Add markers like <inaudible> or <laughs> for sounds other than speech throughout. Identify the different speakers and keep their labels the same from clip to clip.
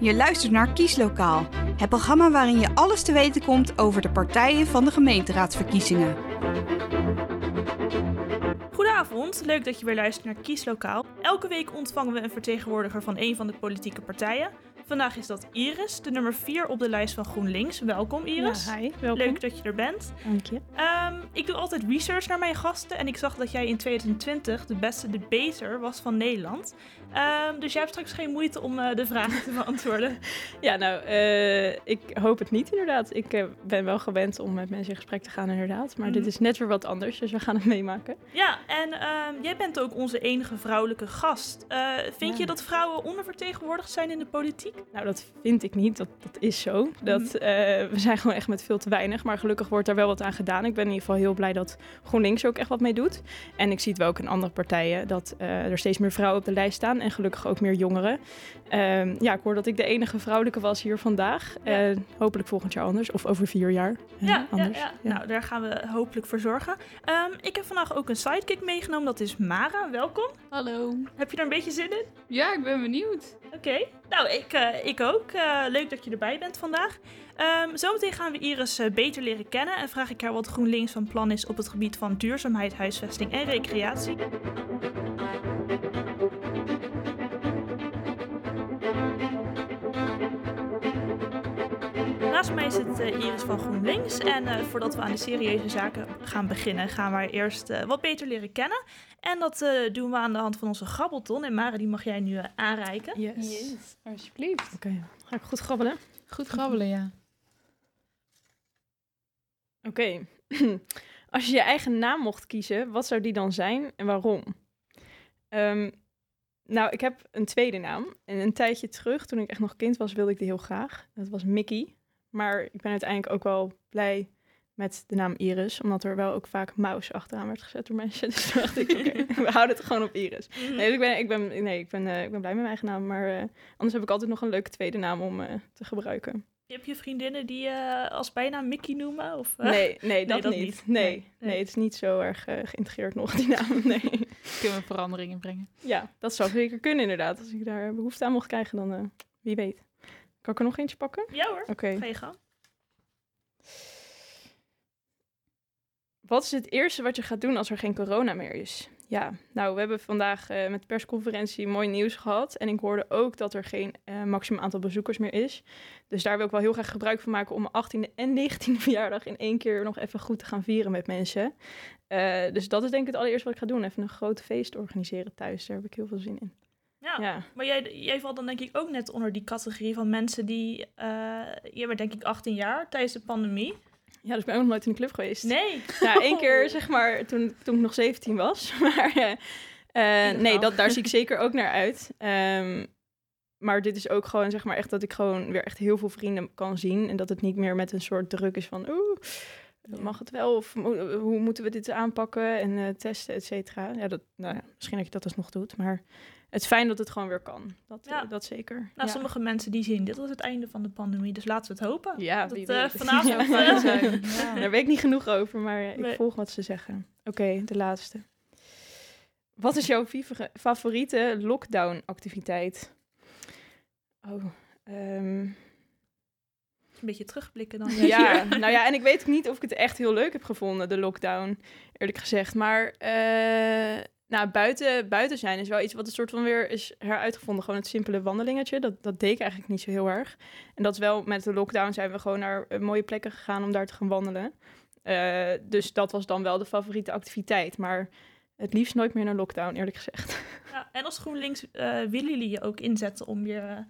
Speaker 1: Je luistert naar Kieslokaal, het programma waarin je alles te weten komt over de partijen van de gemeenteraadsverkiezingen.
Speaker 2: Goedenavond, leuk dat je weer luistert naar Kieslokaal. Elke week ontvangen we een vertegenwoordiger van een van de politieke partijen. Vandaag is dat Iris, de nummer 4 op de lijst van GroenLinks. Welkom Iris.
Speaker 3: Ja, hi, welkom.
Speaker 2: Leuk dat je er bent.
Speaker 3: Dank je.
Speaker 2: Ehm, ik doe altijd research naar mijn gasten en ik zag dat jij in 2020 de beste debater was van Nederland. Ehm, dus jij hebt straks geen moeite om eh, de vragen te <laughs> beantwoorden.
Speaker 3: Ja, nou, eh, ik hoop het niet inderdaad. Ik eh, ben wel gewend om met mensen in gesprek te gaan inderdaad. Maar dit
Speaker 2: Mhm.
Speaker 3: is net weer wat anders, dus we gaan het meemaken.
Speaker 2: Ja, en ehm, jij bent ook onze enige vrouwelijke gast. Vind
Speaker 3: Ja.
Speaker 2: je dat vrouwen ondervertegenwoordigd zijn in de politiek?
Speaker 3: Nou, dat vind ik niet. Dat, dat is zo. Dat,
Speaker 2: Mhm.
Speaker 3: eh, we zijn gewoon echt met veel te weinig. Maar gelukkig wordt daar wel wat aan gedaan. Ik ben in ieder geval heel blij dat GroenLinks ook echt wat mee doet. En ik zie het wel ook in andere partijen dat eh, er steeds meer vrouwen op de lijst staan. En gelukkig ook meer jongeren. Ehm, ja, ik hoor dat ik de enige vrouwelijke was hier vandaag.
Speaker 2: Ja.
Speaker 3: Eh, hopelijk volgend jaar anders. Of over vier jaar.
Speaker 2: Ja, ja,
Speaker 3: anders.
Speaker 2: ja. nou daar gaan we hopelijk voor zorgen. Ehm, ik heb vandaag ook een sidekick meegenomen, dat is Mara. Welkom.
Speaker 4: Hallo.
Speaker 2: Heb je er een beetje zin in?
Speaker 4: Ja, ik ben benieuwd.
Speaker 2: Oké, nou ik, eh, ik ook. Eh, leuk dat je erbij bent vandaag. Ehm, zometeen gaan we Iris eh, beter leren kennen en vraag ik haar wat GroenLinks van plan is op het gebied van duurzaamheid, huisvesting en recreatie. Naast mij zit eh, Iris van GroenLinks en eh, voordat we aan de serieuze zaken gaan beginnen, gaan we haar eerst eh, wat beter leren kennen. En dat eh, doen we aan de hand van onze grabbelton. En Mara, die mag jij nu aanreiken.
Speaker 3: Yes.
Speaker 4: alsjeblieft.
Speaker 3: Oké, ga ik goed grabbelen?
Speaker 4: Goed grabbelen, ja.
Speaker 3: Oké. <clears throat> Als je je eigen naam mocht kiezen, wat zou die dan zijn en waarom? Ehm, nou, ik heb een tweede naam. En een tijdje terug, toen ik echt nog kind was, wilde ik die heel graag. Dat was Mickey. Maar ik ben uiteindelijk ook wel blij met de naam Iris. Omdat er wel ook vaak Mouse achteraan werd gezet door mensen. <laughs> Dus toen dacht ik, oké, <laughs> we houden het gewoon op Iris. Nee, dus ik ben, ik ben, nee, ik ben, eh, ik ben blij met mijn eigen naam. Maar eh, anders heb ik altijd nog een leuke tweede naam om eh, te gebruiken.
Speaker 2: Heb je vriendinnen die eh als bijnaam Mickey noemen? Of?
Speaker 3: Nee, nee, dat,
Speaker 2: dat
Speaker 3: niet.
Speaker 2: niet.
Speaker 3: Nee,
Speaker 2: Nee,
Speaker 3: nee,
Speaker 2: nee.
Speaker 3: het is niet zo erg geïntegreerd nog, die naam. <laughs> Nee.
Speaker 4: Kunnen we veranderingen brengen?
Speaker 3: Ja, dat zou zeker kunnen inderdaad. Als ik daar behoefte aan mocht krijgen, dan eh, wie weet. Kan ik er nog eentje pakken?
Speaker 2: Ja hoor,
Speaker 3: Oké.
Speaker 2: ga je gang.
Speaker 3: Wat is het eerste wat je gaat doen als er geen corona meer is? Ja, nou, we hebben vandaag eh, met de persconferentie mooi nieuws gehad. En ik hoorde ook dat er geen eh maximum aantal bezoekers meer is. Dus daar wil ik wel heel graag gebruik van maken om mijn 18e en 19e <laughs> verjaardag in één keer nog even goed te gaan vieren met mensen. Eh, dus dat is denk ik het allereerste wat ik ga doen. Even een groot feest organiseren thuis. Daar heb ik heel veel zin in.
Speaker 2: Ja.
Speaker 3: Ja,
Speaker 2: Maar jij, jij valt dan denk ik ook net onder die categorie van mensen die... eh jij bent denk ik 18 jaar tijdens de pandemie.
Speaker 3: ja dus ik ben ook nog nooit in de club geweest.
Speaker 2: Nee.
Speaker 3: Ja, één <laughs> keer zeg maar toen, toen ik nog 17 was. <laughs> Maar eh, eh, nee, dat, daar zie ik <laughs> zeker ook naar uit. Ehm, maar dit is ook gewoon zeg maar echt dat ik gewoon weer echt heel veel vrienden kan zien. En dat het niet meer met een soort druk is van oeh, mag het wel? Of hoe moeten we dit aanpakken en eh, testen, et cetera. Ja, dat, nou ja, misschien dat je dat alsnog doet. Maar het is fijn dat het gewoon weer kan. Dat,
Speaker 2: Ja.
Speaker 3: dat zeker.
Speaker 2: Nou, sommige mensen die zien dit als het einde van de pandemie. Dus laten we het hopen.
Speaker 3: Ja,
Speaker 2: dat,
Speaker 3: weet.
Speaker 2: vanavond, <laughs> eh,
Speaker 4: zijn. Ja.
Speaker 3: Daar weet ik niet genoeg over, maar ik
Speaker 2: Nee.
Speaker 3: volg wat ze zeggen. Oké, de laatste. Wat is jouw favoriete lockdown-activiteit? Oh, ehm,
Speaker 2: Een beetje terugblikken dan.
Speaker 3: ja, <laughs> nou ja, en ik weet ook niet of ik het echt heel leuk heb gevonden, de lockdown, eerlijk gezegd. Maar eh, nou, buiten, buiten zijn is wel iets wat een soort van weer is heruitgevonden. Gewoon het simpele wandelingetje, dat, dat deed ik eigenlijk niet zo heel erg. En dat is wel, met de lockdown zijn we gewoon naar eh, mooie plekken gegaan om daar te gaan wandelen. Eh, dus dat was dan wel de favoriete activiteit. Maar het liefst nooit meer naar lockdown, eerlijk gezegd.
Speaker 2: Ja, en als GroenLinks eh willen jullie je ook inzetten om je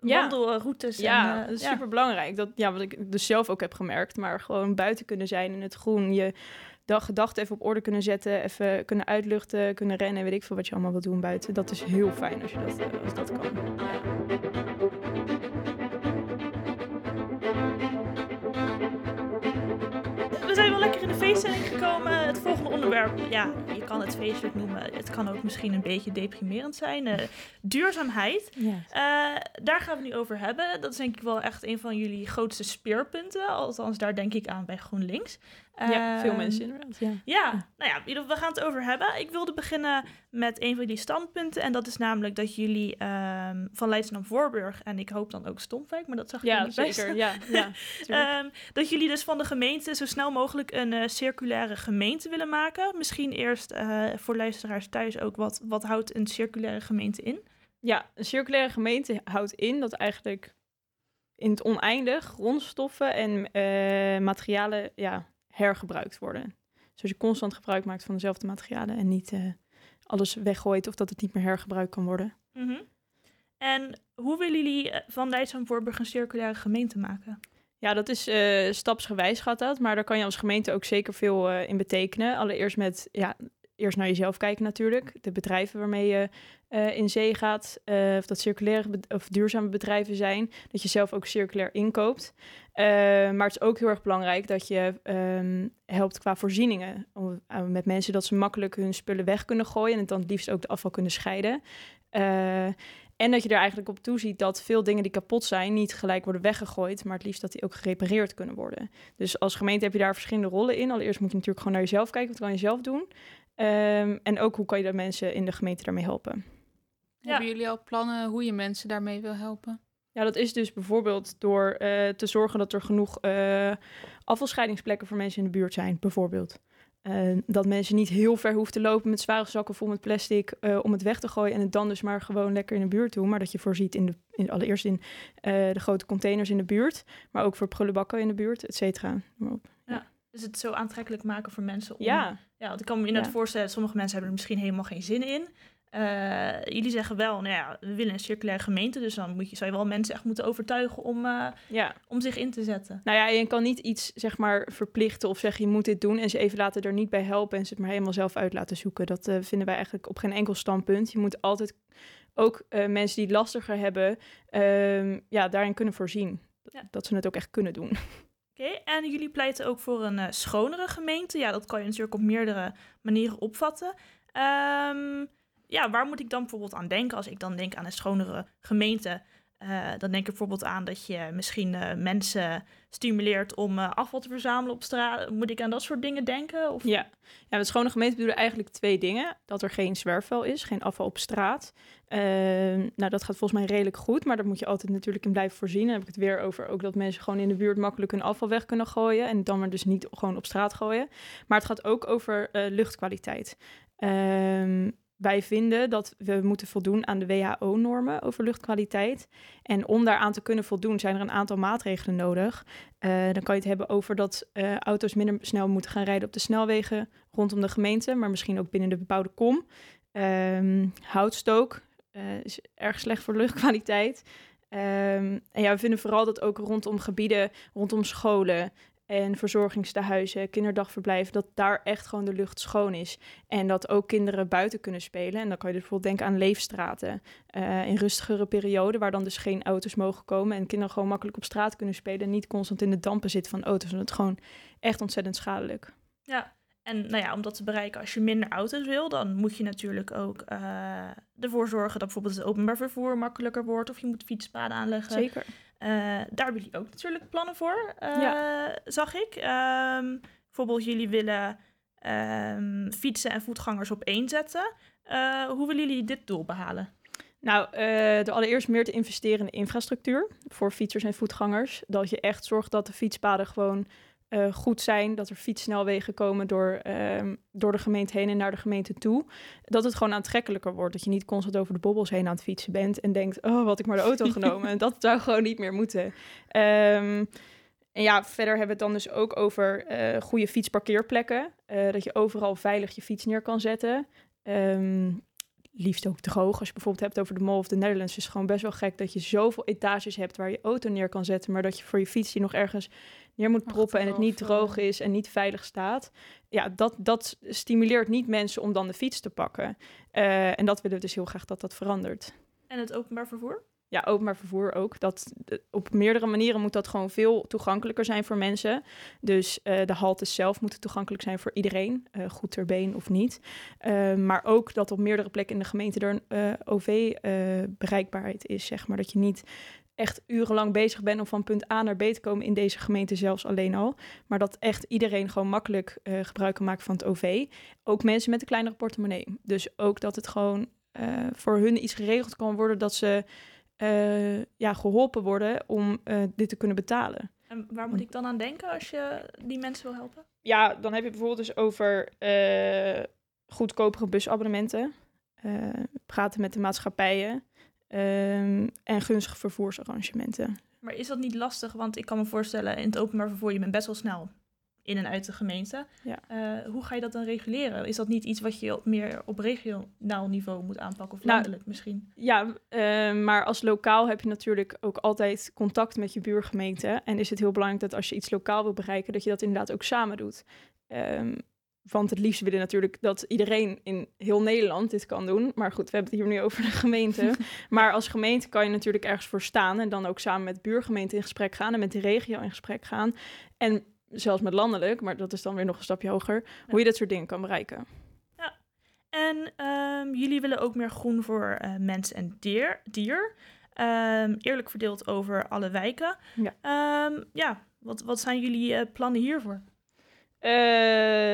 Speaker 3: Ja.
Speaker 2: wandelroutes...
Speaker 3: Ja,
Speaker 2: en, eh,
Speaker 3: dat is
Speaker 2: ja.
Speaker 3: super belangrijk. Dat, ja, wat ik dus zelf ook heb gemerkt. Maar gewoon buiten kunnen zijn in het groen. Je dag, gedachten even op orde kunnen zetten. Even kunnen uitluchten, kunnen rennen. Weet ik veel wat je allemaal wilt doen buiten. Dat is heel fijn als je dat, eh, als dat kan.
Speaker 2: Lekker in de feeststelling gekomen. Het volgende onderwerp, ja, je kan het feestelijk noemen. Het kan ook misschien een beetje deprimerend zijn. Eh, duurzaamheid. Eh, daar gaan we nu over hebben. Dat is denk ik wel echt een van jullie grootste speerpunten. Althans, daar denk ik aan bij GroenLinks.
Speaker 3: Ja, veel
Speaker 2: Ehm,
Speaker 3: mensen inderdaad. Ja.
Speaker 2: Ja, nou ja, we gaan het over hebben. Ik wilde beginnen met een van die standpunten. En dat is namelijk dat jullie ehm, van Leidschendam Voorburg... en ik hoop dan ook Stompwijk, maar dat zag ik
Speaker 3: Ja,
Speaker 2: niet
Speaker 3: zeker. Ja, ja. <laughs>
Speaker 2: Ehm, dat jullie dus van de gemeente zo snel mogelijk een eh, circulaire gemeente willen maken. Misschien eerst eh, voor luisteraars thuis ook, wat, wat houdt een circulaire gemeente in?
Speaker 3: Ja, een circulaire gemeente houdt in dat eigenlijk in het oneindig grondstoffen en eh, materialen ja, hergebruikt worden. Dus je constant gebruik maakt van dezelfde materialen en niet eh, alles weggooit of dat het niet meer hergebruikt kan worden.
Speaker 2: Mhm. En hoe willen jullie eh, van Leidschendam Voorburg een circulaire gemeente maken?
Speaker 3: Ja, dat is eh, stapsgewijs gaat dat, maar daar kan je als gemeente ook zeker veel in betekenen. Allereerst met, ja, eerst naar jezelf kijken natuurlijk. De bedrijven waarmee je eh, in zee gaat, eh, of dat circulaire of duurzame bedrijven zijn, dat je zelf ook circulair inkoopt. Eh, maar het is ook heel erg belangrijk dat je ehm, helpt qua voorzieningen. Om, met mensen dat ze makkelijk hun spullen weg kunnen gooien en het dan het liefst ook de afval kunnen scheiden. En dat je er eigenlijk op toeziet dat veel dingen die kapot zijn niet gelijk worden weggegooid, maar het liefst dat die ook gerepareerd kunnen worden. Dus als gemeente heb je daar verschillende rollen in. Allereerst moet je natuurlijk gewoon naar jezelf kijken, wat kan je zelf doen? Ehm, en ook hoe kan je de mensen in de gemeente daarmee helpen?
Speaker 2: Ja.
Speaker 4: Hebben jullie al plannen hoe je mensen daarmee wil helpen?
Speaker 3: Ja, dat is dus bijvoorbeeld door eh, te zorgen dat er genoeg eh, afvalscheidingsplekken voor mensen in de buurt zijn, bijvoorbeeld. Eh, dat mensen niet heel ver hoeven te lopen met zware zakken vol met plastic eh, om het weg te gooien en het dan dus maar gewoon lekker in de buurt doen. Maar dat je voorziet in de, in, allereerst in eh, de grote containers in de buurt, maar ook voor prullenbakken in de buurt, et cetera.
Speaker 2: Dus het zo aantrekkelijk maken voor mensen om...
Speaker 3: Ja,
Speaker 2: Ja, want ik kan me inderdaad
Speaker 3: Ja.
Speaker 2: voorstellen, sommige mensen hebben er misschien helemaal geen zin in. Eh, jullie zeggen wel, nou ja, we willen een circulaire gemeente, dus dan moet je, zou je wel mensen echt moeten overtuigen om, eh,
Speaker 3: ja.
Speaker 2: om zich in te zetten.
Speaker 3: Nou ja, je kan niet iets zeg maar verplichten of zeggen je moet dit doen en ze even laten er niet bij helpen en ze het maar helemaal zelf uit laten zoeken. Dat eh, vinden wij eigenlijk op geen enkel standpunt. Je moet altijd ook mensen die het lastiger hebben, ehm, ja, daarin kunnen voorzien.
Speaker 2: Ja.
Speaker 3: Dat ze het ook echt kunnen doen. <laughs>
Speaker 2: Oké, en jullie pleiten ook voor een eh, schonere gemeente. Ja, dat kan je natuurlijk op meerdere manieren opvatten. Ehm, ja, waar moet ik dan bijvoorbeeld aan denken als ik dan denk aan een schonere gemeente? Eh, dan denk ik bijvoorbeeld aan dat je misschien eh, mensen stimuleert om eh, afval te verzamelen op straat. Moet ik aan dat soort dingen denken? Of...
Speaker 3: Ja. ja, met schone gemeente bedoelen eigenlijk twee dingen. Dat er geen zwerfvuil is, geen afval op straat. Nou, dat gaat volgens mij redelijk goed, maar daar moet je altijd natuurlijk in blijven voorzien. Dan heb ik het weer over ook dat mensen gewoon in de buurt makkelijk hun afval weg kunnen gooien. En dan maar dus niet gewoon op straat gooien. Maar het gaat ook over luchtkwaliteit. Ehm, wij vinden dat we moeten voldoen aan de WHO-normen over luchtkwaliteit. En om daaraan te kunnen voldoen, zijn er een aantal maatregelen nodig. Eh, dan kan je het hebben over dat eh, auto's minder snel moeten gaan rijden op de snelwegen rondom de gemeente, maar misschien ook binnen de bebouwde kom. Ehm, houtstook eh, is erg slecht voor luchtkwaliteit. Ehm, en ja, we vinden vooral dat ook rondom gebieden, rondom scholen en verzorgingstehuizen, kinderdagverblijven, dat daar echt gewoon de lucht schoon is. En dat ook kinderen buiten kunnen spelen. En dan kan je dus bijvoorbeeld denken aan leefstraten. eh, in rustigere perioden, waar dan dus geen auto's mogen komen. En kinderen gewoon makkelijk op straat kunnen spelen. En niet constant in de dampen zitten van auto's. Want het is gewoon echt ontzettend schadelijk.
Speaker 2: Ja, en nou ja, om dat te bereiken, als je minder auto's wil, dan moet je natuurlijk ook eh, ervoor zorgen dat bijvoorbeeld het openbaar vervoer makkelijker wordt. Of je moet fietspaden aanleggen.
Speaker 3: Zeker.
Speaker 2: Eh, daar hebben jullie ook natuurlijk plannen voor, eh,
Speaker 3: Ja.
Speaker 2: zag ik. Ehm, bijvoorbeeld, jullie willen ehm, fietsen en voetgangers op één zetten. Hoe willen jullie dit doel behalen?
Speaker 3: Nou, door allereerst meer te investeren in de infrastructuur voor fietsers en voetgangers. Dat je echt zorgt dat de fietspaden gewoon eh, goed zijn. Dat er fietssnelwegen komen door, ehm, door de gemeente heen en naar de gemeente toe. Dat het gewoon aantrekkelijker wordt. Dat je niet constant over de bobbels heen aan het fietsen bent en denkt, oh, wat ik maar de auto <laughs> genomen. En dat zou gewoon niet meer moeten. Ehm, en ja, verder hebben we het dan dus ook over eh, goede fietsparkeerplekken. Eh, dat je overal veilig je fiets neer kan zetten. Ehm, liefst ook droog. Als je bijvoorbeeld hebt over de Mall of the Netherlands, is het gewoon best wel gek dat je zoveel etages hebt waar je auto neer kan zetten, maar dat je voor je fiets die nog ergens neer moet proppen en het niet droog is en niet veilig staat. Ja, dat, dat stimuleert niet mensen om dan de fiets te pakken. Eh, en dat willen we dus heel graag dat dat verandert.
Speaker 2: En het openbaar vervoer?
Speaker 3: Ja, openbaar vervoer ook. Dat, op meerdere manieren moet dat gewoon veel toegankelijker zijn voor mensen. Dus eh, de haltes zelf moeten toegankelijk zijn voor iedereen, eh, goed ter been of niet. Eh, maar ook dat op meerdere plekken in de gemeente er een OV-bereikbaarheid is, zeg maar. Dat je niet echt urenlang bezig bent om van punt A naar B te komen in deze gemeente zelfs alleen al. Maar dat echt iedereen gewoon makkelijk eh, gebruik kan maken van het OV. Ook mensen met een kleinere portemonnee. Dus ook dat het gewoon voor hun iets geregeld kan worden dat ze eh, ja, geholpen worden om eh, dit te kunnen betalen.
Speaker 2: En waar moet ik dan aan denken als je die mensen wil helpen?
Speaker 3: Ja, dan heb je bijvoorbeeld dus over eh, goedkopere busabonnementen. praten met de maatschappijen. ehm, en gunstige vervoersarrangementen.
Speaker 2: Maar is dat niet lastig? Want ik kan me voorstellen, in het openbaar vervoer, je bent best wel snel in en uit de gemeente.
Speaker 3: Ja.
Speaker 2: Eh, hoe ga je dat dan reguleren? Is dat niet iets wat je op meer op regionaal niveau moet aanpakken? Of
Speaker 3: Nou,
Speaker 2: landelijk misschien?
Speaker 3: Ja, eh, maar als lokaal heb je natuurlijk ook altijd contact met je buurgemeente. En is het heel belangrijk dat als je iets lokaal wil bereiken, dat je dat inderdaad ook samen doet. Ehm, want het liefst willen natuurlijk dat iedereen in heel Nederland dit kan doen. Maar goed, we hebben het hier nu over de gemeente. <laughs> maar als gemeente kan je natuurlijk ergens voor staan. En dan ook samen met buurgemeente in gesprek gaan en met de regio in gesprek gaan. En zelfs met landelijk, maar dat is dan weer nog een stapje hoger, hoe je dat soort dingen kan bereiken.
Speaker 2: En ehm, jullie willen ook meer groen voor eh, mens en dier. dier. Ehm, eerlijk verdeeld over alle wijken.
Speaker 3: Ja.
Speaker 2: Ehm, ja, wat, wat zijn jullie eh, plannen hiervoor?
Speaker 3: Eh,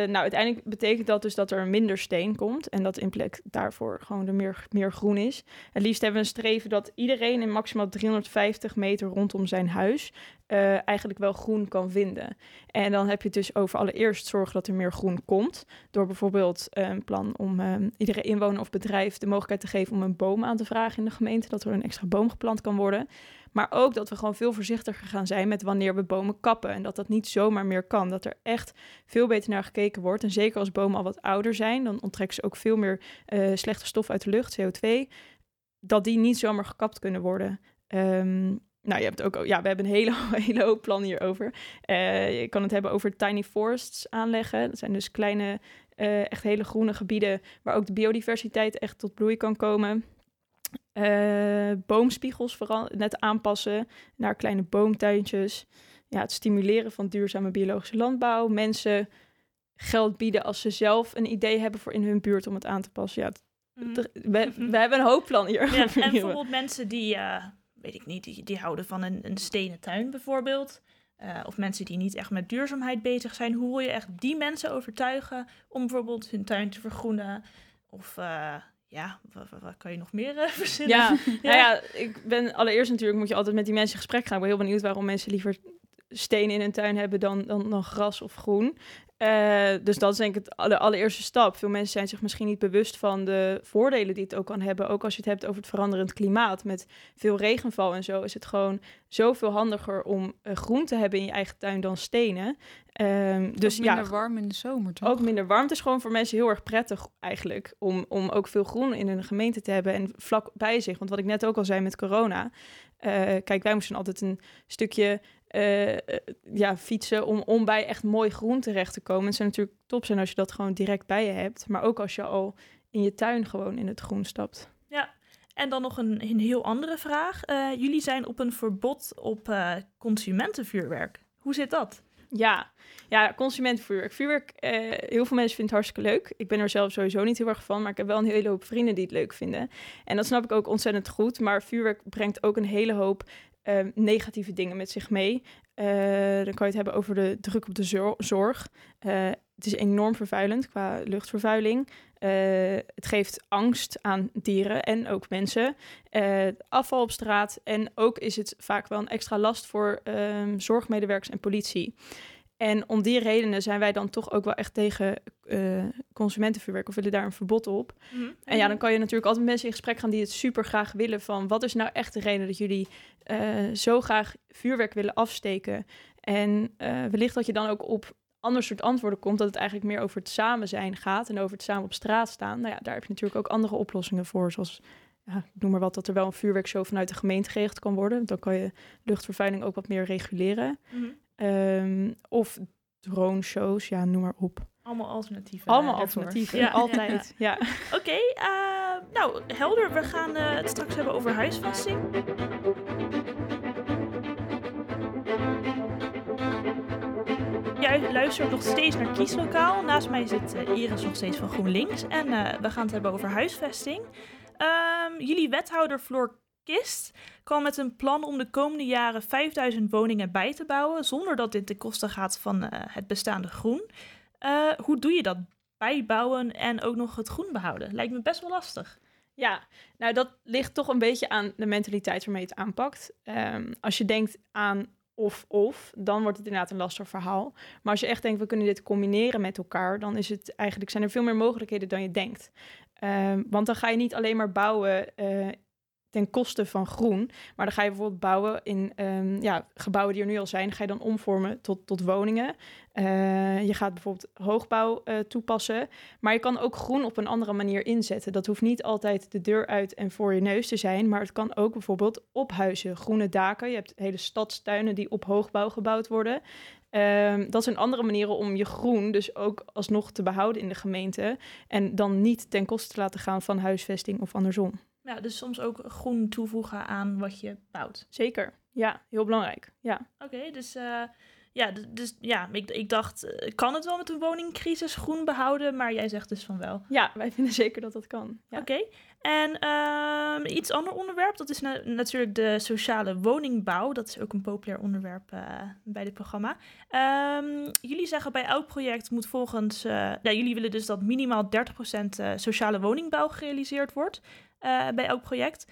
Speaker 3: nou, uiteindelijk betekent dat dus dat er minder steen komt en dat in plek daarvoor gewoon er meer, meer groen is. Het liefst hebben we een streven dat iedereen in maximaal 350 meter rondom zijn huis eh, eigenlijk wel groen kan vinden. En dan heb je dus over allereerst zorgen dat er meer groen komt, door bijvoorbeeld eh, een plan om iedere inwoner of bedrijf de mogelijkheid te geven om een boom aan te vragen in de gemeente, dat er een extra boom geplant kan worden. Maar ook dat we gewoon veel voorzichtiger gaan zijn met wanneer we bomen kappen. En dat dat niet zomaar meer kan. Dat er echt veel beter naar gekeken wordt. En zeker als bomen al wat ouder zijn, dan onttrekken ze ook veel meer eh, slechte stof uit de lucht, CO2. Dat die niet zomaar gekapt kunnen worden. Ehm, nou, je hebt ook, ja, we hebben een hele, <laughs> hele hoop plannen hierover. Eh, je kan het hebben over tiny forests aanleggen. Dat zijn dus kleine, eh, echt hele groene gebieden waar ook de biodiversiteit echt tot bloei kan komen. Eh, boomspiegels vooral net aanpassen naar kleine boomtuintjes. Ja, het stimuleren van duurzame biologische landbouw. Mensen geld bieden als ze zelf een idee hebben voor in hun buurt om het aan te passen. Ja, het- we, <laughs> we hebben een hoop plannen hier.
Speaker 2: Ja, <laughs> en bijvoorbeeld mensen die, eh, weet ik niet, die, die houden van een, een stenen tuin bijvoorbeeld. Eh, of mensen die niet echt met duurzaamheid bezig zijn. Hoe wil je echt die mensen overtuigen om bijvoorbeeld hun tuin te vergroenen? Of ja, wat, wat kan je nog meer eh, <laughs> verzinnen?
Speaker 3: Ja, Nou ja, ik ben allereerst natuurlijk moet je altijd met die mensen in gesprek gaan. Ik ben heel benieuwd waarom mensen liever stenen in hun tuin hebben dan, dan, dan gras of groen. Eh, dus dat is denk ik het alle, allereerste stap. Veel mensen zijn zich misschien niet bewust van de voordelen die het ook kan hebben. Ook als je het hebt over het veranderend klimaat. Met veel regenval en zo is het gewoon zoveel handiger om eh, groen te hebben in je eigen tuin dan stenen. Ehm, dus
Speaker 4: minder
Speaker 3: ja,
Speaker 4: warm in de zomer, toch?
Speaker 3: ook minder warmte is gewoon voor mensen heel erg prettig eigenlijk. Om, om ook veel groen in hun gemeente te hebben en vlak bij zich. Want wat ik net ook al zei met corona. eh, kijk, wij moesten altijd een stukje eh, eh, ja, fietsen om, om bij echt mooi groen terecht te komen. Het zou natuurlijk top zijn als je dat gewoon direct bij je hebt. Maar ook als je al in je tuin gewoon in het groen stapt.
Speaker 2: En dan nog een, een heel andere vraag. Eh, jullie zijn op een verbod op consumentenvuurwerk. Hoe zit dat?
Speaker 3: Ja, ja consumentenvuurwerk. Vuurwerk, eh, heel veel mensen vinden het hartstikke leuk. Ik ben er zelf sowieso niet heel erg van, maar ik heb wel een hele hoop vrienden die het leuk vinden. En dat snap ik ook ontzettend goed. Maar vuurwerk brengt ook een hele hoop eh, negatieve dingen met zich mee. Eh, dan kan je het hebben over de druk op de zor- zorg. Eh, het is enorm vervuilend qua luchtvervuiling. Eh, het geeft angst aan dieren en ook mensen. Afval op straat. En ook is het vaak wel een extra last voor ehm, zorgmedewerkers en politie. En om die redenen zijn wij dan toch ook wel echt tegen consumentenvuurwerk of willen daar een verbod op. En ja, dan kan je natuurlijk altijd met mensen in gesprek gaan die het super graag willen van wat is nou echt de reden dat jullie eh, zo graag vuurwerk willen afsteken. En eh, wellicht dat je dan ook op ander soort antwoorden komt, dat het eigenlijk meer over het samen zijn gaat en over het samen op straat staan. Nou ja, daar heb je natuurlijk ook andere oplossingen voor, zoals ja, ik noem maar wat, dat er wel een vuurwerkshow vanuit de gemeente geregeld kan worden. Dan kan je luchtvervuiling ook wat meer reguleren.
Speaker 2: Mhm.
Speaker 3: Ehm, of drone shows, ja, noem maar op.
Speaker 2: Allemaal alternatieven.
Speaker 3: Allemaal
Speaker 2: daarvoor.
Speaker 3: alternatieven,
Speaker 2: Ja, <laughs>
Speaker 3: altijd. Ja. <laughs>
Speaker 2: Oké, ehm, nou, helder. We gaan eh, het straks hebben over huisvesting. Jij luistert nog steeds naar Kieslokaal. Naast mij zit eh, Iris nog steeds van GroenLinks. En eh, we gaan het hebben over huisvesting. Ehm, jullie wethouder Floor Kist kwam met een plan om de komende jaren 5000 woningen bij te bouwen, zonder dat dit ten koste gaat van eh, het bestaande groen. Eh, hoe doe je dat? Bijbouwen en ook nog het groen behouden? Lijkt me best wel lastig.
Speaker 3: Ja, nou dat ligt toch een beetje aan de mentaliteit waarmee je het aanpakt. Ehm, als je denkt aan of-of, dan wordt het inderdaad een lastig verhaal. Maar als je echt denkt, we kunnen dit combineren met elkaar, dan is het eigenlijk, zijn er veel meer mogelijkheden dan je denkt. Ehm, want dan ga je niet alleen maar bouwen eh, ten koste van groen, maar dan ga je bijvoorbeeld bouwen in ehm, ja, gebouwen die er nu al zijn, ga je dan omvormen tot, tot woningen. Eh, je gaat bijvoorbeeld hoogbouw eh, toepassen, maar je kan ook groen op een andere manier inzetten. Dat hoeft niet altijd de deur uit en voor je neus te zijn, maar het kan ook bijvoorbeeld op huizen, groene daken. Je hebt hele stadstuinen die op hoogbouw gebouwd worden. Ehm, dat zijn andere manieren om je groen dus ook alsnog te behouden in de gemeente en dan niet ten koste te laten gaan van huisvesting of andersom.
Speaker 2: Ja, dus soms ook groen toevoegen aan wat je bouwt.
Speaker 3: Zeker, ja, heel belangrijk. Ja.
Speaker 2: Oké, dus, uh, ja, dus ja, ik, ik dacht, uh, kan het wel met een woningcrisis groen behouden? Maar jij zegt dus van wel.
Speaker 3: Ja, wij vinden <laughs> zeker dat dat kan. Ja.
Speaker 2: Oké, okay. en uh, iets ander onderwerp, dat is na natuurlijk de sociale woningbouw. Dat is ook een populair onderwerp uh, bij dit programma. Um, jullie zeggen bij elk project moet volgens, ja, jullie willen dus dat minimaal 30% sociale woningbouw gerealiseerd wordt. Uh, bij elk project.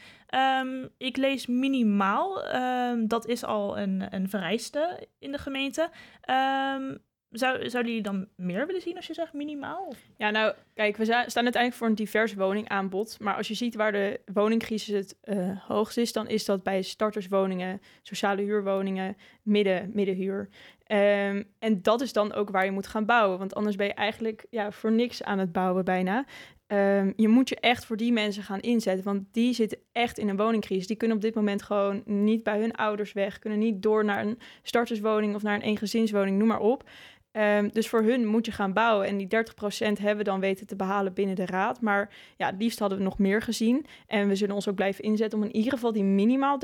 Speaker 2: Um, ik lees minimaal. Um, dat is al een, een vereiste in de gemeente. Um, zou, zouden jullie dan meer willen zien als je zegt minimaal?
Speaker 3: Ja, nou, kijk, we staan uiteindelijk voor een divers woningaanbod. Maar als je ziet waar de woningcrisis het uh, hoogst is, dan is dat bij starterswoningen, sociale huurwoningen, midden, middenhuur. En dat is dan ook waar je moet gaan bouwen. Want anders ben je eigenlijk ja, voor niks aan het bouwen bijna. Um, je moet je echt voor die mensen gaan inzetten. Want die zitten echt in een woningcrisis. Die kunnen op dit moment gewoon niet bij hun ouders weg. Kunnen niet door naar een starterswoning of naar een eengezinswoning, noem maar op. Um, dus voor hun moet je gaan bouwen. En die 30% hebben we dan weten te behalen binnen de raad. Maar ja, het liefst hadden we nog meer gezien. En we zullen ons ook blijven inzetten om in ieder geval die minimaal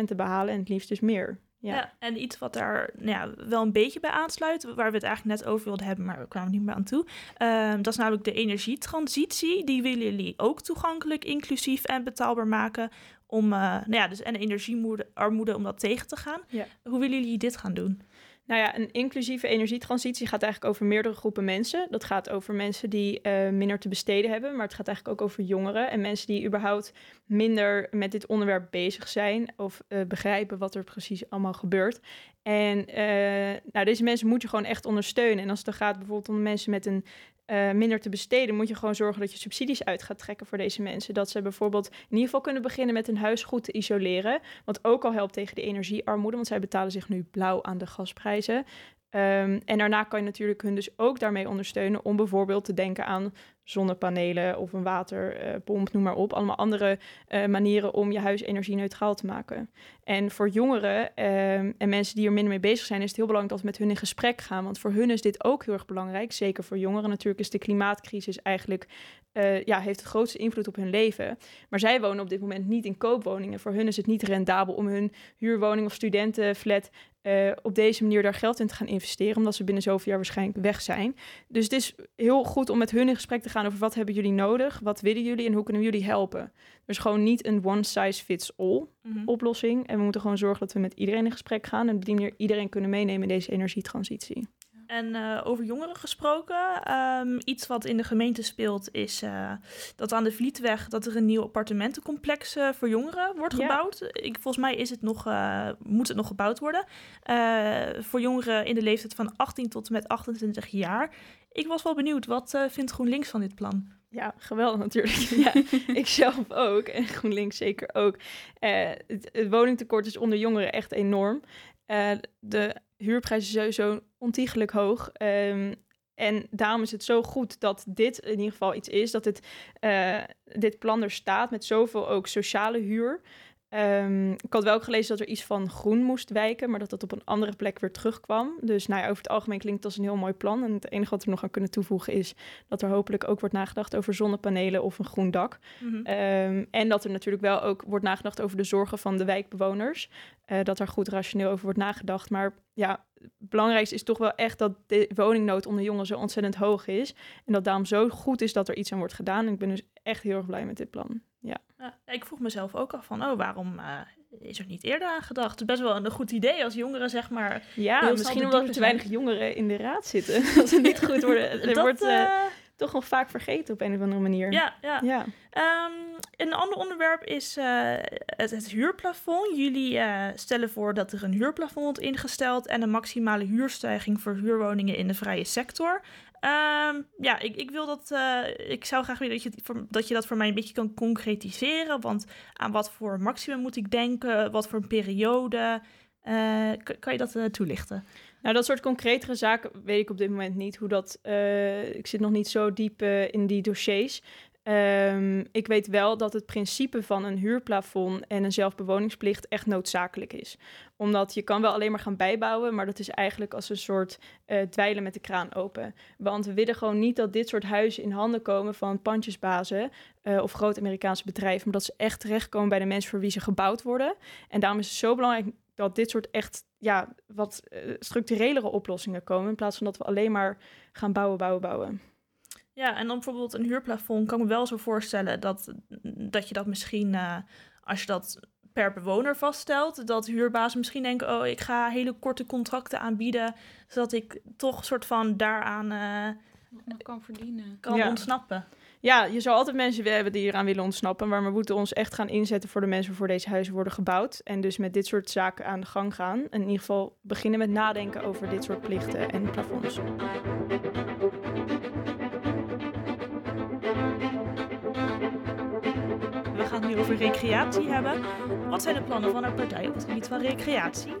Speaker 3: 30% te behalen. En het liefst dus meer.
Speaker 2: Ja. ja. en iets wat daar nou ja, wel een beetje bij aansluit, waar we het eigenlijk net over wilden hebben, maar we kwamen niet meer aan toe. Um, dat is namelijk de energietransitie. Die willen jullie ook toegankelijk, inclusief en betaalbaar maken. Om, uh, nou ja, dus en energiearmoede om dat tegen te gaan.
Speaker 3: Ja.
Speaker 2: Hoe willen jullie dit gaan doen?
Speaker 3: Nou ja, een inclusieve energietransitie gaat eigenlijk over meerdere groepen mensen. Dat gaat over mensen die uh, minder te besteden hebben, maar het gaat eigenlijk ook over jongeren en mensen die überhaupt minder met dit onderwerp bezig zijn of uh, begrijpen wat er precies allemaal gebeurt. En uh, nou, deze mensen moet je gewoon echt ondersteunen. En als het dan gaat bijvoorbeeld om mensen met een uh, minder te besteden, moet je gewoon zorgen dat je subsidies uit gaat trekken voor deze mensen. Dat ze bijvoorbeeld in ieder geval kunnen beginnen met hun huis goed te isoleren. Wat ook al helpt tegen de energiearmoede, want zij betalen zich nu blauw aan de gasprijzen. Um, en daarna kan je natuurlijk hun dus ook daarmee ondersteunen om bijvoorbeeld te denken aan zonnepanelen of een waterpomp, noem maar op. Allemaal andere uh, manieren om je huis energie-neutraal te maken. En voor jongeren um, en mensen die er minder mee bezig zijn, is het heel belangrijk dat we met hun in gesprek gaan. Want voor hun is dit ook heel erg belangrijk. Zeker voor jongeren natuurlijk is de klimaatcrisis eigenlijk uh, ja, heeft de grootste invloed op hun leven. Maar zij wonen op dit moment niet in koopwoningen. Voor hun is het niet rendabel om hun huurwoning of studentenflat uh, op deze manier daar geld in te gaan investeren, omdat ze binnen zoveel jaar waarschijnlijk weg zijn. Dus het is heel goed om met hun in gesprek te gaan over wat hebben jullie nodig, wat willen jullie en hoe kunnen we jullie helpen. Dus gewoon niet een one size fits all mm -hmm. oplossing. En we moeten gewoon zorgen dat we met iedereen in gesprek gaan en op die manier iedereen kunnen meenemen in deze energietransitie.
Speaker 2: En uh, over jongeren gesproken, um, iets wat in de gemeente speelt is uh, dat aan de Vlietweg dat er een nieuw appartementencomplex uh, voor jongeren wordt gebouwd. Ik, volgens mij is het nog, moet het nog gebouwd worden. voor jongeren in de leeftijd van 18 tot en met 28 jaar. Ik was wel benieuwd, wat vindt GroenLinks van dit plan?
Speaker 3: Ja, geweldig natuurlijk. <laughs> ja, ik zelf ook en GroenLinks zeker ook. het, het woningtekort is onder jongeren echt enorm. de huurprijzen sowieso ontiegelijk hoog. Um, en daarom is het zo goed dat dit in ieder geval iets is, dat het, uh, dit plan er staat met zoveel ook sociale huur. Ehm, ik had wel ook gelezen dat er iets van groen moest wijken, maar dat dat op een andere plek weer terugkwam. Dus nou ja, over het algemeen klinkt het als een heel mooi plan. En het enige wat we nog aan kunnen toevoegen is dat er hopelijk ook wordt nagedacht over zonnepanelen of een groen dak.
Speaker 2: Mhm.
Speaker 3: Ehm, en dat er natuurlijk wel ook wordt nagedacht over de zorgen van de wijkbewoners. Eh, dat daar goed rationeel over wordt nagedacht. Maar ja, het belangrijkste is toch wel echt dat de woningnood onder jongeren zo ontzettend hoog is. En dat daarom zo goed is dat er iets aan wordt gedaan. En ik ben dus echt heel erg blij met dit plan. Ja.
Speaker 2: Ja, ik vroeg mezelf ook af van, oh, waarom eh, is er niet eerder aan gedacht? Het is best wel een goed idee als jongeren, zeg maar.
Speaker 3: Ja, misschien omdat er te weinig jongeren in de raad zitten. <laughs> dat ze niet goed worden. <laughs> Er
Speaker 2: Dat,
Speaker 3: wordt eh,
Speaker 2: eh,
Speaker 3: toch nog vaak vergeten op een of andere manier.
Speaker 2: ja, ja.
Speaker 3: ja.
Speaker 2: Ehm, een ander onderwerp is het, het huurplafond. Jullie stellen voor dat er een huurplafond wordt ingesteld en een maximale huurstijging voor huurwoningen in de vrije sector. Ehm, ja, ik, ik wil dat. eh, ik zou graag willen dat je, dat je dat voor mij een beetje kan concretiseren. Want aan wat voor maximum moet ik denken? Wat voor een periode? K- kan je dat eh, toelichten?
Speaker 3: Nou, dat soort concretere zaken weet ik op dit moment niet. Hoe dat, ik zit nog niet zo diep in die dossiers. Ehm, ik weet wel dat het principe van een huurplafond en een zelfbewoningsplicht echt noodzakelijk is. Omdat je kan wel alleen maar gaan bijbouwen, maar dat is eigenlijk als een soort eh, dweilen met de kraan open. Want we willen gewoon niet dat dit soort huizen in handen komen van pandjesbazen eh, of grote Amerikaanse bedrijven, maar dat ze echt terechtkomen bij de mensen voor wie ze gebouwd worden. En daarom is het zo belangrijk dat dit soort echt ja, wat eh, structurelere oplossingen komen. In plaats van dat we alleen maar gaan bouwen, bouwen, bouwen.
Speaker 2: Ja, en dan bijvoorbeeld een huurplafond kan ik me wel zo voorstellen dat, dat je dat misschien, eh, als je dat per bewoner vaststelt, dat huurbazen misschien denken, oh, ik ga hele korte contracten aanbieden, zodat ik toch soort van daaraan eh,
Speaker 4: nog kan verdienen.
Speaker 2: kan
Speaker 3: Ja.
Speaker 2: ontsnappen.
Speaker 3: Ja, je zal altijd mensen hebben die eraan willen ontsnappen. Maar we moeten ons echt gaan inzetten voor de mensen waarvoor deze huizen worden gebouwd. En dus met dit soort zaken aan de gang gaan. En in ieder geval beginnen met nadenken over dit soort plichten en plafonds.
Speaker 2: Over recreatie hebben. Wat zijn de plannen van de partij op het gebied van recreatie?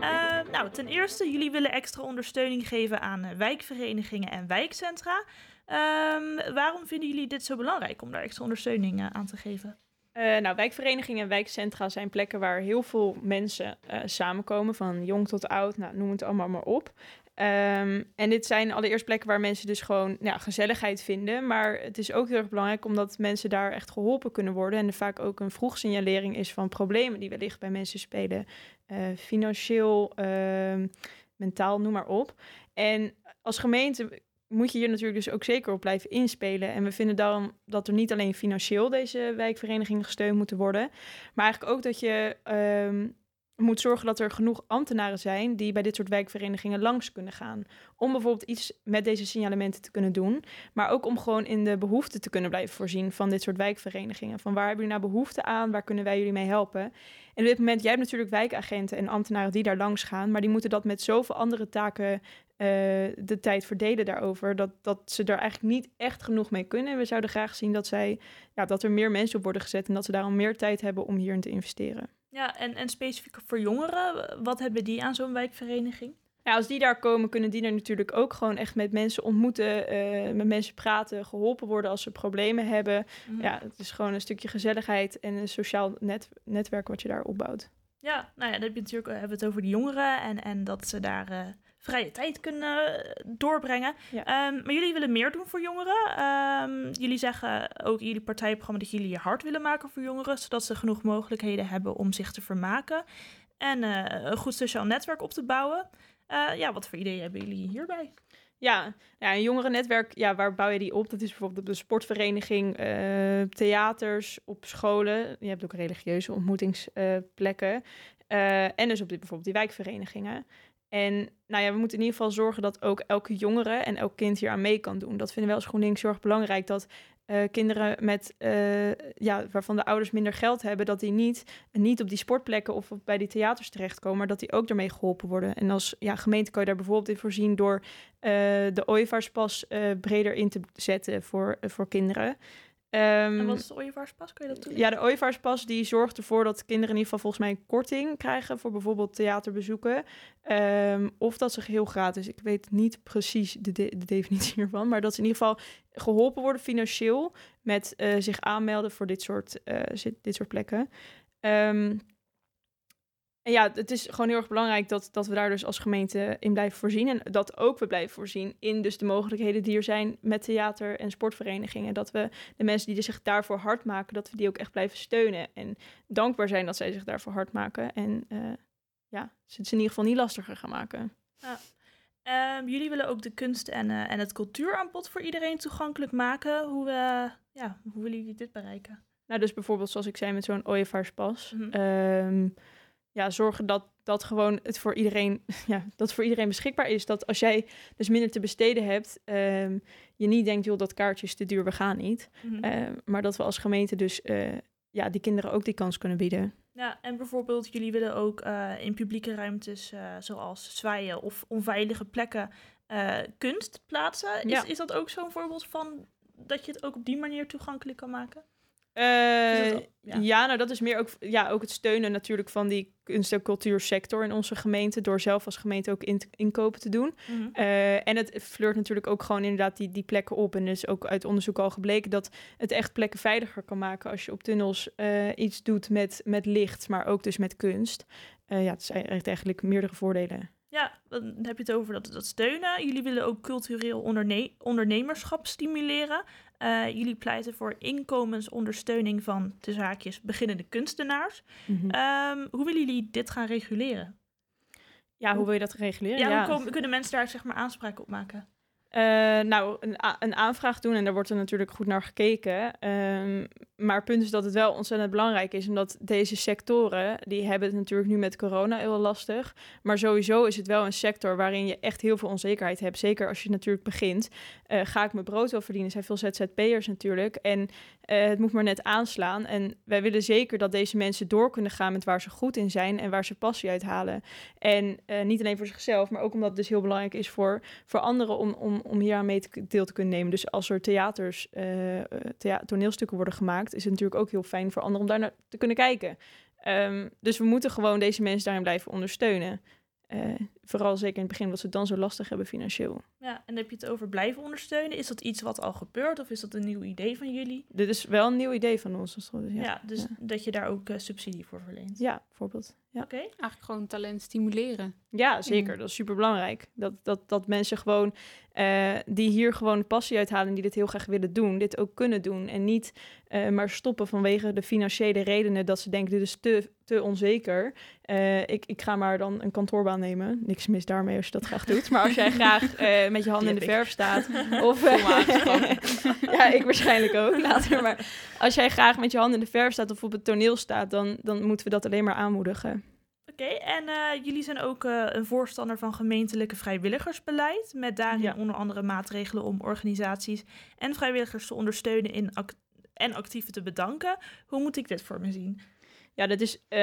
Speaker 2: Eh, nou, ten eerste, jullie willen extra ondersteuning geven aan eh, wijkverenigingen en wijkcentra. Ehm, waarom vinden jullie dit zo belangrijk om daar extra ondersteuning eh, aan te geven?
Speaker 3: Eh, nou, wijkverenigingen en wijkcentra zijn plekken waar heel veel mensen samenkomen, van jong tot oud, nou, noem het allemaal maar op. Ehm, en dit zijn allereerst plekken waar mensen dus gewoon ja, gezelligheid vinden. Maar het is ook heel erg belangrijk omdat mensen daar echt geholpen kunnen worden. En er vaak ook een vroegsignalering is van problemen die wellicht bij mensen spelen. eh, financieel, ehm, mentaal, noem maar op. En als gemeente moet je hier natuurlijk dus ook zeker op blijven inspelen. En we vinden daarom dat er niet alleen financieel deze wijkverenigingen gesteund moeten worden, maar eigenlijk ook dat je ehm, moet zorgen dat er genoeg ambtenaren zijn die bij dit soort wijkverenigingen langs kunnen gaan. Om bijvoorbeeld iets met deze signalementen te kunnen doen, maar ook om gewoon in de behoeften te kunnen blijven voorzien van dit soort wijkverenigingen. Van waar hebben jullie nou behoefte aan? Waar kunnen wij jullie mee helpen? En op dit moment, jij hebt natuurlijk wijkagenten en ambtenaren die daar langs gaan, maar die moeten dat met zoveel andere taken eh, de tijd verdelen daarover, dat, dat ze er eigenlijk niet echt genoeg mee kunnen. En we zouden graag zien dat, zij, ja, dat er meer mensen op worden gezet en dat ze daarom meer tijd hebben om hierin te investeren.
Speaker 2: Ja, en, en specifiek voor jongeren, wat hebben die aan zo'n wijkvereniging?
Speaker 3: Ja, als die daar komen, kunnen die er natuurlijk ook gewoon echt met mensen ontmoeten, eh, met mensen praten, geholpen worden als ze problemen hebben.
Speaker 2: Mhm.
Speaker 3: Ja, het is gewoon een stukje gezelligheid en een sociaal net, netwerk wat je daar opbouwt.
Speaker 2: Ja, nou ja, dan heb je natuurlijk, hebben we het over de jongeren en, en dat ze daar eh, vrije tijd kunnen doorbrengen.
Speaker 3: Ja.
Speaker 2: Ehm, maar jullie willen meer doen voor jongeren. Ehm, jullie zeggen ook in jullie partijprogramma dat jullie je hard willen maken voor jongeren, zodat ze genoeg mogelijkheden hebben om zich te vermaken en eh, een goed sociaal netwerk op te bouwen. Eh, ja, wat voor ideeën hebben jullie hierbij?
Speaker 3: Ja, ja, een jongerennetwerk, ja, waar bouw je die op? Dat is bijvoorbeeld op de sportvereniging, eh, theaters, op scholen. Je hebt ook religieuze ontmoetingsplekken. En dus op dit, bijvoorbeeld die wijkverenigingen. En nou ja, we moeten in ieder geval zorgen dat ook elke jongere en elk kind hier aan mee kan doen. Dat vinden wij als GroenLinks erg belangrijk. Dat eh, kinderen met, eh, ja, waarvan de ouders minder geld hebben, dat die niet, niet op die sportplekken of bij die theaters terechtkomen, maar dat die ook daarmee geholpen worden. En als ja, gemeente kan je daar bijvoorbeeld in voorzien door eh, de ooievaarspas breder in te zetten voor, voor kinderen. Ehm,
Speaker 2: en wat is de ooievaarspas? Kun je dat toelichten?
Speaker 3: ja, de ooievaarspas die zorgt ervoor dat kinderen in ieder geval volgens mij een korting krijgen voor bijvoorbeeld theaterbezoeken. Ehm, of dat ze geheel gratis. Ik weet niet precies de, de, de definitie <laughs> hiervan, maar dat ze in ieder geval geholpen worden financieel met eh, zich aanmelden voor dit soort, eh, dit soort plekken. Ehm, en ja, het is gewoon heel erg belangrijk dat, dat we daar dus als gemeente in blijven voorzien. En dat ook we blijven voorzien in dus de mogelijkheden die er zijn met theater- en sportverenigingen. Dat we de mensen die zich daarvoor hard maken, dat we die ook echt blijven steunen. En dankbaar zijn dat zij zich daarvoor hard maken. En uh, ja, ze het in ieder geval niet lastiger gaan maken.
Speaker 2: Ja. Ehm, jullie willen ook de kunst en, uh, en het cultuuraanbod voor iedereen toegankelijk maken. Hoe, uh, ja, hoe willen jullie dit bereiken?
Speaker 3: Nou, dus bijvoorbeeld zoals ik zei met zo'n ooievaarspas.
Speaker 2: Mhm.
Speaker 3: Ehm, ja, zorgen dat, dat gewoon het voor iedereen, <laughs> ja, dat voor iedereen beschikbaar is. Dat als jij dus minder te besteden hebt, ehm, je niet denkt, joh, dat kaartje is te duur, we gaan niet.
Speaker 2: Mhm.
Speaker 3: Ehm, maar dat we als gemeente dus eh, ja, die kinderen ook die kans kunnen bieden.
Speaker 2: Ja, en bijvoorbeeld, jullie willen ook eh, in publieke ruimtes eh, zoals zwaaien of onveilige plekken kunst plaatsen. Is,
Speaker 3: Ja.
Speaker 2: is dat ook zo'n voorbeeld van dat je het ook op die manier toegankelijk kan maken?
Speaker 3: Eh, ja.
Speaker 2: ja.
Speaker 3: nou dat is meer ook, ja, ook het steunen natuurlijk van die kunst- en cultuursector in onze gemeente. Door zelf als gemeente ook in inkopen te doen. Eh, en het flirt natuurlijk ook gewoon inderdaad die, die plekken op. En er is ook uit onderzoek al gebleken dat het echt plekken veiliger kan maken als je op tunnels eh, iets doet met, met licht, maar ook dus met kunst. Ja, het zijn echt eigenlijk meerdere voordelen.
Speaker 2: Ja, dan heb je het over dat, dat steunen. Jullie willen ook cultureel onderne ondernemerschap stimuleren. Eh, jullie pleiten voor inkomensondersteuning van de zaakjes beginnende kunstenaars. Ehm, hoe willen jullie dit gaan reguleren?
Speaker 3: Ja, hoe wil je dat reguleren?
Speaker 2: Ja, hoe komen- kunnen mensen daar zeg maar aanspraak op maken?
Speaker 3: Eh, nou, een, een aanvraag doen en daar wordt er natuurlijk goed naar gekeken. Ehm, maar het punt is dat het wel ontzettend belangrijk is, omdat deze sectoren, die hebben het natuurlijk nu met corona heel lastig. Maar sowieso is het wel een sector waarin je echt heel veel onzekerheid hebt. Zeker als je natuurlijk begint. Eh, ga ik mijn brood wel verdienen? Er zijn veel ZZP'ers natuurlijk. En eh, het moet maar net aanslaan. En wij willen zeker dat deze mensen door kunnen gaan met waar ze goed in zijn en waar ze passie uit halen. En eh, niet alleen voor zichzelf, maar ook omdat het dus heel belangrijk is voor, voor anderen om, om, om hier aan mee te, deel te kunnen nemen. Dus als er theaters, thea- toneelstukken worden gemaakt, is het natuurlijk ook heel fijn voor anderen om daar naar te kunnen kijken. Ehm, dus we moeten gewoon deze mensen daarin blijven ondersteunen. Eh, vooral zeker in het begin, wat ze dan zo lastig hebben financieel.
Speaker 2: Ja, en heb je het over blijven ondersteunen. Is dat iets wat al gebeurt of is dat een nieuw idee van jullie?
Speaker 3: Dit is wel een nieuw idee van ons. dus
Speaker 2: Ja,
Speaker 3: Ja,
Speaker 2: dus
Speaker 3: ja.
Speaker 2: dat je daar ook eh, subsidie voor verleent.
Speaker 3: ja bijvoorbeeld. Ja.
Speaker 2: Oké.
Speaker 4: Eigenlijk gewoon talent stimuleren.
Speaker 3: Ja, zeker. Dat is super belangrijk. Dat, dat, dat mensen gewoon eh, die hier gewoon passie uithalen en die dit heel graag willen doen, dit ook kunnen doen. En niet eh, maar stoppen vanwege de financiële redenen dat ze denken, dit is te, te onzeker. Eh, ik, ik ga maar dan een kantoorbaan nemen. Niks mis daarmee als je dat graag doet. Maar als jij <laughs> graag eh, met je handen in de verf staat. <laughs> Of, eh, <laughs> ja, ik waarschijnlijk ook later. Maar als jij graag met je handen in de verf staat of op het toneel staat, dan, dan moeten we dat alleen maar aanmoedigen.
Speaker 2: Oké, en eh, jullie zijn ook eh, een voorstander van gemeentelijke vrijwilligersbeleid. Met daarin
Speaker 3: Ja.
Speaker 2: onder andere maatregelen om organisaties en vrijwilligers te ondersteunen in en actieven te bedanken. Hoe moet ik dit voor me zien?
Speaker 3: Ja, dat is eh,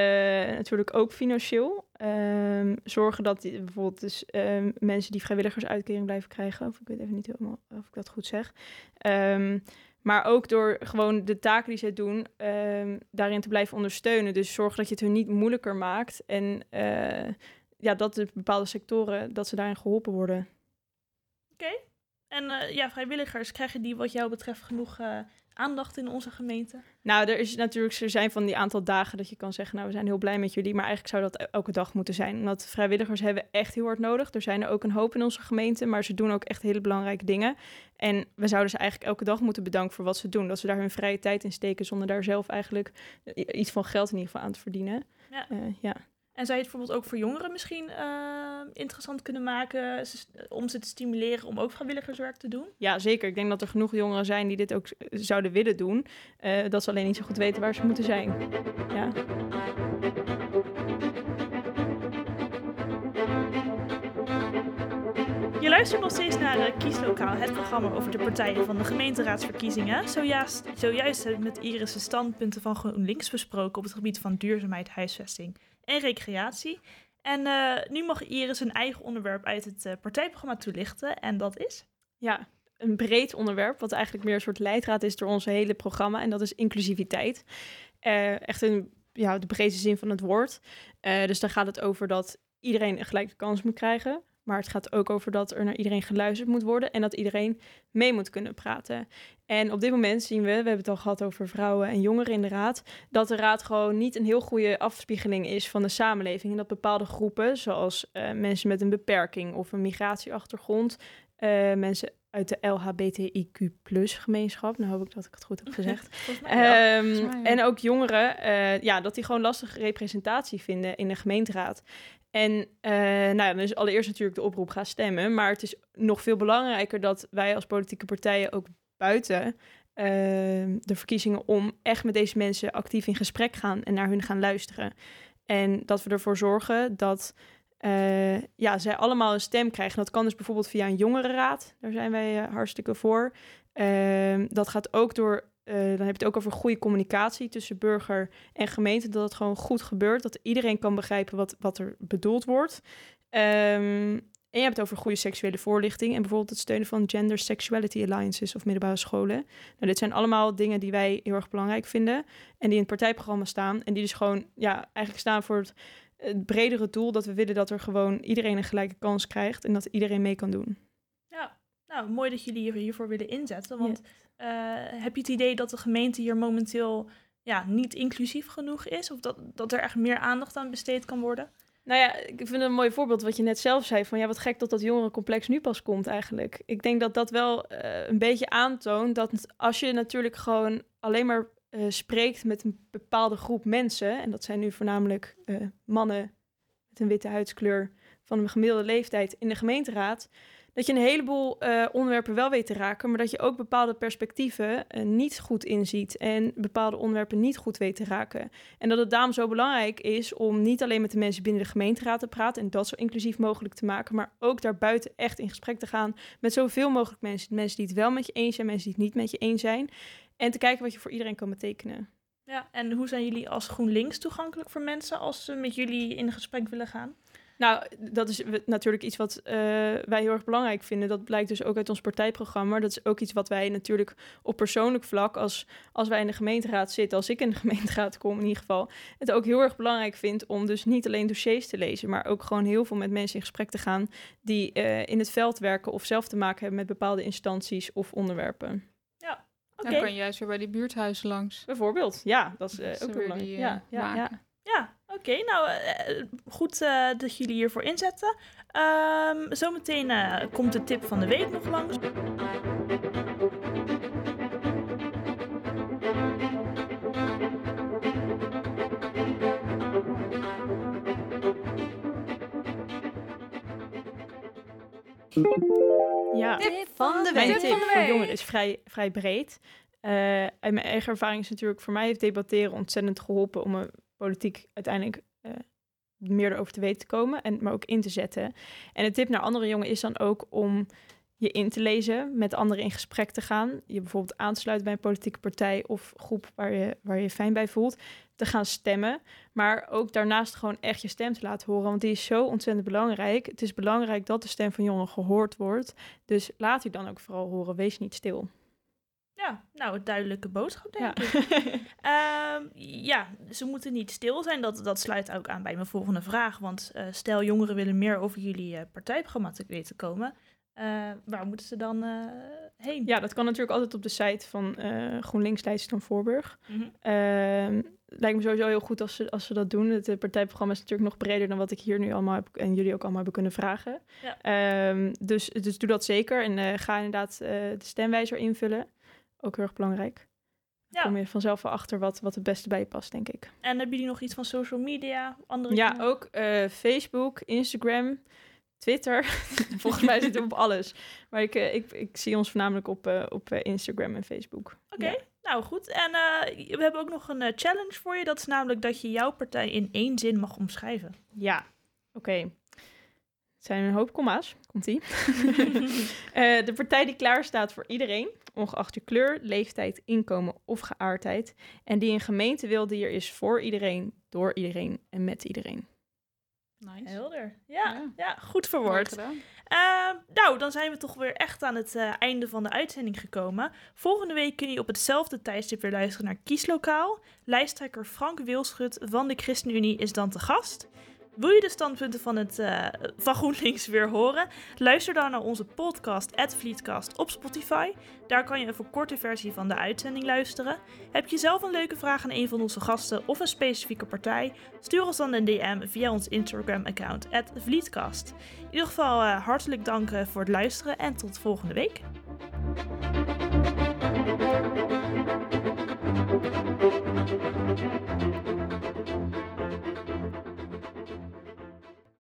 Speaker 3: natuurlijk ook financieel. Ehm, zorgen dat die, bijvoorbeeld dus, ehm, mensen die vrijwilligersuitkering blijven krijgen. Of ik weet even niet helemaal of ik dat goed zeg. Ehm, maar ook door gewoon de taken die zij doen, ehm, daarin te blijven ondersteunen. Dus zorgen dat je het hun niet moeilijker maakt. En eh, ja, dat de bepaalde sectoren, dat ze daarin geholpen worden.
Speaker 2: En eh, ja, vrijwilligers, krijgen die wat jou betreft genoeg eh, aandacht in onze gemeente?
Speaker 3: Nou, er is natuurlijk, er zijn van die aantal dagen dat je kan zeggen, nou, we zijn heel blij met jullie, maar eigenlijk zou dat elke dag moeten zijn. Omdat vrijwilligers hebben echt heel hard nodig. Er zijn er ook een hoop in onze gemeente, maar ze doen ook echt hele belangrijke dingen. En we zouden ze eigenlijk elke dag moeten bedanken voor wat ze doen. Dat ze daar hun vrije tijd in steken zonder daar zelf eigenlijk i- iets van geld in ieder geval aan te verdienen.
Speaker 2: Ja.
Speaker 3: Eh, ja.
Speaker 2: En zou je het bijvoorbeeld ook voor jongeren misschien eh, interessant kunnen maken om ze te stimuleren om ook vrijwilligerswerk te doen?
Speaker 3: ja, zeker. Ik denk dat er genoeg jongeren zijn die dit ook zouden willen doen. eh, dat ze alleen niet zo goed weten waar ze moeten zijn. Ja.
Speaker 2: Je luistert nog steeds naar eh, Kieslokaal, het programma over de partijen van de gemeenteraadsverkiezingen. Zojuist, zojuist heb ik met Iris de standpunten van GroenLinks besproken op het gebied van duurzaamheid, huisvesting en recreatie. En eh, nu mag Iris een eigen onderwerp uit het eh, partijprogramma toelichten en dat is?
Speaker 3: ja, een breed onderwerp, wat eigenlijk meer een soort leidraad is door ons hele programma. En dat is inclusiviteit. Eh, echt in ja, de breedste zin van het woord. Dus daar gaat het over dat iedereen een gelijke kans moet krijgen. Maar het gaat ook over dat er naar iedereen geluisterd moet worden en dat iedereen mee moet kunnen praten. En op dit moment zien we, we hebben het al gehad over vrouwen en jongeren in de raad, dat de raad gewoon niet een heel goede afspiegeling is van de samenleving. En dat bepaalde groepen, zoals eh, mensen met een beperking of een migratieachtergrond, uh, mensen uit de LHBTIQ gemeenschap. Nou hoop ik dat ik het goed heb <laughs> gezegd. um, en ook jongeren, uh, ja, dat die gewoon lastige representatie vinden in de gemeenteraad. En uh, nou ja, is allereerst natuurlijk de oproep gaan stemmen. Maar het is nog veel belangrijker dat wij als politieke partijen ook buiten uh, de verkiezingen om echt met deze mensen actief in gesprek gaan en naar hun gaan luisteren. En dat we ervoor zorgen dat uh, ja, zij allemaal een stem krijgen. Dat kan dus bijvoorbeeld via een jongerenraad. Daar zijn wij uh, hartstikke voor. Uh, dat gaat ook door, eh, dan heb je het ook over goede communicatie tussen burger en gemeente. Dat het gewoon goed gebeurt. Dat iedereen kan begrijpen wat, wat er bedoeld wordt. Um, en je hebt het over goede seksuele voorlichting en bijvoorbeeld het steunen van gender sexuality alliances of middelbare scholen. Nou, dit zijn allemaal dingen die wij heel erg belangrijk vinden en die in het partijprogramma staan en die dus gewoon ja, eigenlijk staan voor het bredere doel dat we willen dat er gewoon iedereen een gelijke kans krijgt en dat iedereen mee kan doen.
Speaker 2: Nou mooi dat jullie hiervoor willen inzetten. Want uh, heb je het idee dat de gemeente hier momenteel ja, niet inclusief genoeg is? Of dat, dat er echt meer aandacht aan besteed kan worden?
Speaker 3: Nou ja, ik vind het een mooi voorbeeld wat je net zelf zei. Van ja, wat gek dat dat jongerencomplex nu pas komt eigenlijk. Ik denk dat dat wel uh, een beetje aantoont dat als je natuurlijk gewoon alleen maar uh, spreekt met een bepaalde groep mensen, en dat zijn nu voornamelijk uh, mannen met een witte huidskleur van een gemiddelde leeftijd in de gemeenteraad, dat je een heleboel uh, onderwerpen wel weet te raken, maar dat je ook bepaalde perspectieven niet goed inziet en bepaalde onderwerpen niet goed weet te raken. En dat het daarom zo belangrijk is om niet alleen met de mensen binnen de gemeenteraad te praten en dat zo inclusief mogelijk te maken, maar ook daarbuiten echt in gesprek te gaan met zoveel mogelijk mensen. Mensen die het wel met je eens zijn, mensen die het niet met je eens zijn. En te kijken wat je voor iedereen kan betekenen.
Speaker 2: Ja, en hoe zijn jullie als GroenLinks toegankelijk voor mensen als ze met jullie in gesprek willen gaan?
Speaker 3: Nou, dat is natuurlijk iets wat uh, wij heel erg belangrijk vinden. Dat blijkt dus ook uit ons partijprogramma. Dat is ook iets wat wij natuurlijk op persoonlijk vlak, als, als wij in de gemeenteraad zitten, als ik in de <laughs> gemeenteraad kom in ieder geval, het ook heel erg belangrijk vind om dus niet alleen dossiers te lezen, maar ook gewoon heel veel met mensen in gesprek te gaan die uh, in het veld werken of zelf te maken hebben met bepaalde instanties of onderwerpen.
Speaker 4: Okay. Dan kan je juist weer bij die buurthuizen langs.
Speaker 3: Bijvoorbeeld, ja, dat is uh, ook heel belangrijk. Ja, ja, ja,
Speaker 2: ja. Oké. Okay. Nou, uh, goed dat jullie hiervoor inzetten. Um, zometeen komt de tip van de week nog langs.
Speaker 3: Ja.
Speaker 1: Tip van de week.
Speaker 3: Mijn tip voor jongeren is vrij, vrij breed. Uh, en mijn eigen ervaring is natuurlijk voor mij heeft debatteren ontzettend geholpen om me politiek uiteindelijk uh, meer erover te weten te komen en maar ook in te zetten. En de tip naar andere jongeren is dan ook om je in te lezen, met anderen in gesprek te gaan, je bijvoorbeeld aan te sluiten bij een politieke partij of groep waar je, waar je fijn bij voelt, te gaan stemmen, maar ook daarnaast gewoon echt je stem te laten horen, want die is zo ontzettend belangrijk. Het is belangrijk dat de stem van jongeren gehoord wordt, dus laat die dan ook vooral horen, wees niet stil.
Speaker 2: Ja, nou, een duidelijke boodschap, denk ja. ik. um, <laughs> ja, ze moeten niet stil zijn. Dat, dat sluit ook aan bij mijn volgende vraag. Want uh, stel, jongeren willen meer over jullie uh, partijprogramma te weten komen. Uh, waar moeten ze dan heen?
Speaker 3: Ja, dat kan natuurlijk altijd op de site van GroenLinks Leidstrom Voorburg. Mm -hmm. lijkt me sowieso heel goed als ze, als ze dat doen. Het partijprogramma is natuurlijk nog breder dan wat ik hier nu allemaal heb en jullie ook allemaal hebben kunnen vragen. Ja. Um, dus, dus doe dat zeker en ga inderdaad de stemwijzer invullen. Ook heel erg belangrijk. Dan ja. kom je vanzelf wel achter wat, wat het beste bij je past, denk ik.
Speaker 2: En hebben jullie nog iets van social media? Andere
Speaker 3: ja, dingen? ook Facebook, Instagram. Twitter. <laughs> Volgens mij zitten we op alles. Maar ik, ik, ik zie ons voornamelijk op, uh, op Instagram en Facebook.
Speaker 2: Oké, okay, ja. nou goed. En we hebben ook nog een challenge voor je. Dat is namelijk dat je jouw partij in één zin mag omschrijven.
Speaker 3: Ja, oké. Okay. Het zijn een hoop komma's. Komt-ie. <laughs> de partij die klaar staat voor iedereen, ongeacht je kleur, leeftijd, inkomen of geaardheid. En die een gemeente wil die er is voor iedereen, door iedereen en met iedereen.
Speaker 2: Nice. Helder. Ja, ja. ja goed verwoord. Uh, nou, dan zijn we toch weer echt aan het uh, einde van de uitzending gekomen. Volgende week kun je op hetzelfde tijdstip weer luisteren naar Kieslokaal. Lijsttrekker Frank Wilschut van de ChristenUnie is dan te gast. Wil je de standpunten van, het, uh, van GroenLinks weer horen? Luister dan naar onze podcast Vlietcast op Spotify. Daar kan je een verkorte versie van de uitzending luisteren. Heb je zelf een leuke vraag aan een van onze gasten of een specifieke partij? Stuur ons dan een DM via ons Instagram-account Vlietcast. In ieder geval uh, hartelijk dank voor het luisteren en tot volgende week.